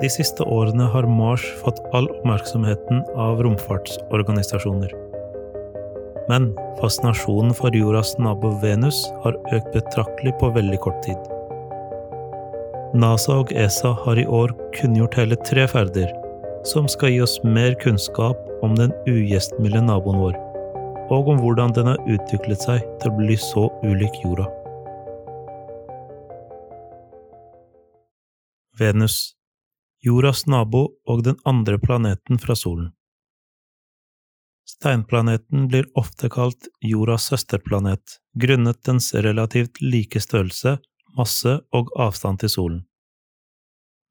De siste årene har Mars fått all oppmerksomheten av romfartsorganisasjoner. Men fascinasjonen for jordas nabo Venus har økt betraktelig på veldig kort tid. NASA og ESA har i år kunngjort hele tre ferder som skal gi oss mer kunnskap om den ugjestmilde naboen vår, og om hvordan den har utviklet seg til å bli så ulik jorda. Venus jordas nabo og den andre planeten fra solen. Steinplaneten blir ofte kalt jordas søsterplanet, grunnet dens relativt like størrelse, masse og avstand til solen.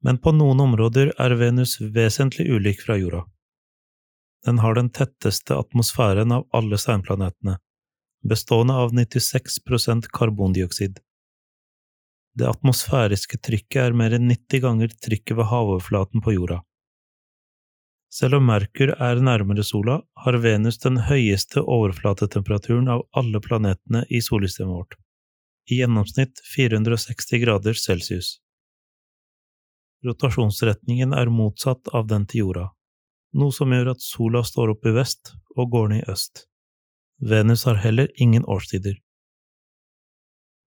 Men på noen områder er Venus vesentlig ulik fra jorda. Den har den tetteste atmosfæren av alle steinplanetene, bestående av 96% karbondioksid. Det atmosfæriske trykket er mer enn 90 ganger trykket ved havoverflaten på jorda. Selv om Merkur er nærmere sola, har Venus den høyeste overflatetemperaturen av alle planetene i solsystemet vårt, i gjennomsnitt 460 grader celsius. Rotasjonsretningen er motsatt av den til jorda, noe som gjør at sola står opp i vest og går ned i øst. Venus har heller ingen årstider.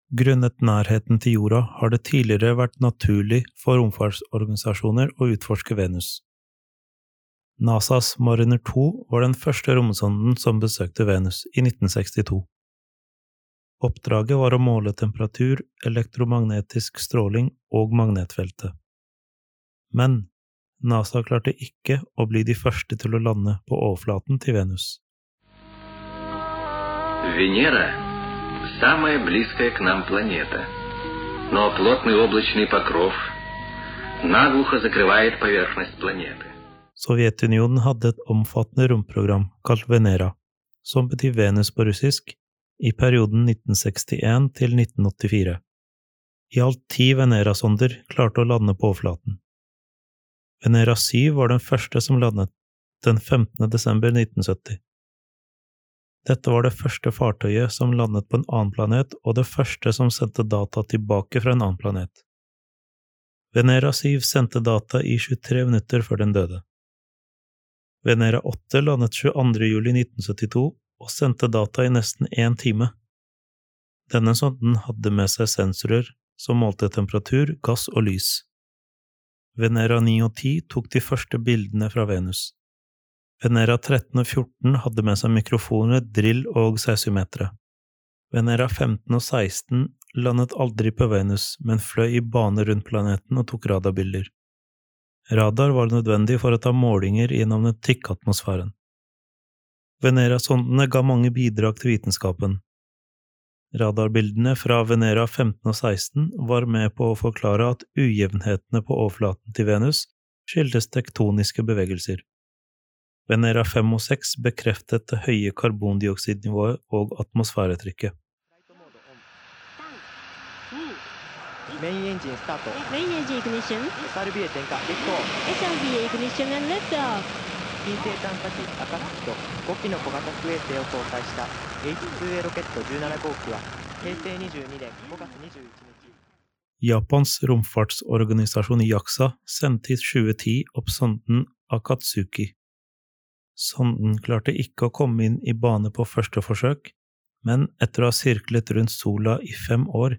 Grunnet nærheten til jorda har det tidligere vært naturlig for romfartsorganisasjoner å utforske Venus. NASAs Mariner 2 var den første romsonden som besøkte Venus i 1962. Oppdraget var å måle temperatur, elektromagnetisk stråling og magnetfeltet. Men NASA klarte ikke å bli de første til å lande på overflaten til Venus. Venera самая близкая к нам планета. Но плотный облачный покров наглухо закрывает поверхность планеты. Sovjetunionen hadde et omfattende romprogram kalt Venera, som betyr Venus på russisk, i perioden 1961 til 1984. I alt ti Venera-sonder klarte å lande på overflaten. Venera 7 var den første som landet, den 15. desember 1970. Dette var det første fartøyet som landet på en annen planet, og det første som sendte data tilbake fra en annen planet. Venera 7 sendte data i 23 minutter før den døde. Venera 8 landet 22. juli 1972 og sendte data i nesten én time. Denne sonden hadde med seg sensorer som målte temperatur, gass og lys. Venera 9 og 10 tok de første bildene fra Venus. Venera 13 og 14 hadde med seg mikrofoner, drill og seismometere. Venera 15 og 16 landet aldri på Venus, men fløy i bane rundt planeten og tok radarbilder. Radar var nødvendig for å ta målinger gjennom den tykke atmosfæren. Venera-sondene ga mange bidrag til vitenskapen. Radarbildene fra Venera 15 og 16 var med på å forklare at ujevnhetene på overflaten til Venus skyldes tektoniske bevegelser. Venera 5 og 6 bekreftet det høye karbondioksidnivået og atmosfæretrykket. Main engine start. Main engine ignition. SRB 点火。結構。 SRB ignition and liftoff. 近星探査機アカツキと5機の小型クエーテを搭載した H2A ロケット17号機は平成22年5月21日 Japans romfartsorganisasjon JAXA sendte i 2010 opp sonden Akatsuki. Sonden klarte ikke å komme inn i bane på første forsøk, men etter å ha sirklet rundt sola i fem år,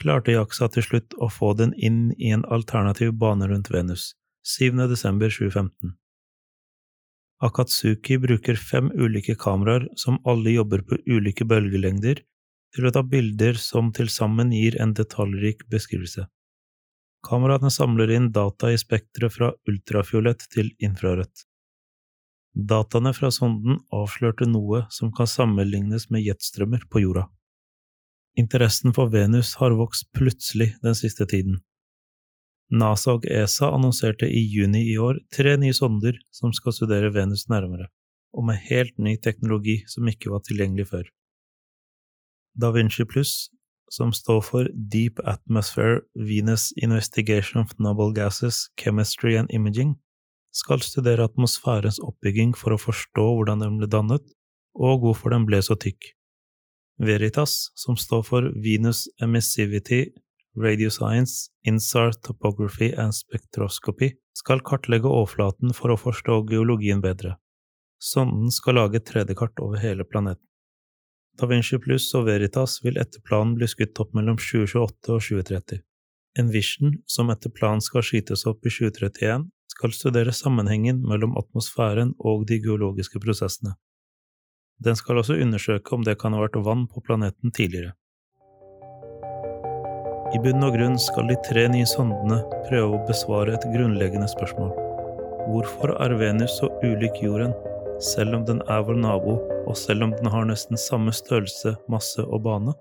klarte JAXA til slutt å få den inn i en alternativ bane rundt Venus, 7. desember 2015. Akatsuki bruker fem ulike kameraer som alle jobber på ulike bølgelengder, til å ta bilder som til sammen gir en detaljrik beskrivelse. Kameraene samler inn data i spekteret fra ultrafiolett til infrarødt. Dataene fra sonden avslørte noe som kan sammenlignes med jetstrømmer på jorda. Interessen for Venus har vokst plutselig den siste tiden. NASA og ESA annonserte i juni i år tre nye sonder som skal studere Venus nærmere, og med helt ny teknologi som ikke var tilgjengelig før. Da Vinci Plus, som står for Deep Atmosphere Venus Investigation of Noble Gases, Chemistry and Imaging, skal studere atmosfærens oppbygging for å forstå hvordan den ble dannet, og hvorfor den ble så tykk. Veritas, som står for Venus Emissivity Radioscience, INSAR Topography and Spectroscopy, skal kartlegge overflaten for å forstå geologien bedre. Sonden skal lage 3D-kart over hele planeten. Da Vinci Pluss og Veritas vil etter planen bli skutt opp mellom 2028 og 2030. Envision, som etter planen skal skytes opp i 2031, skal studere sammenhengen mellom atmosfæren og de geologiske prosessene. Den skal også undersøke om det kan ha vært vann på planeten tidligere. I bunn og grunn skal de tre nye sondene prøve å besvare et grunnleggende spørsmål. Hvorfor er Venus så ulik jorden, selv om den er vår nabo, og selv om den har nesten samme størrelse, masse og bane?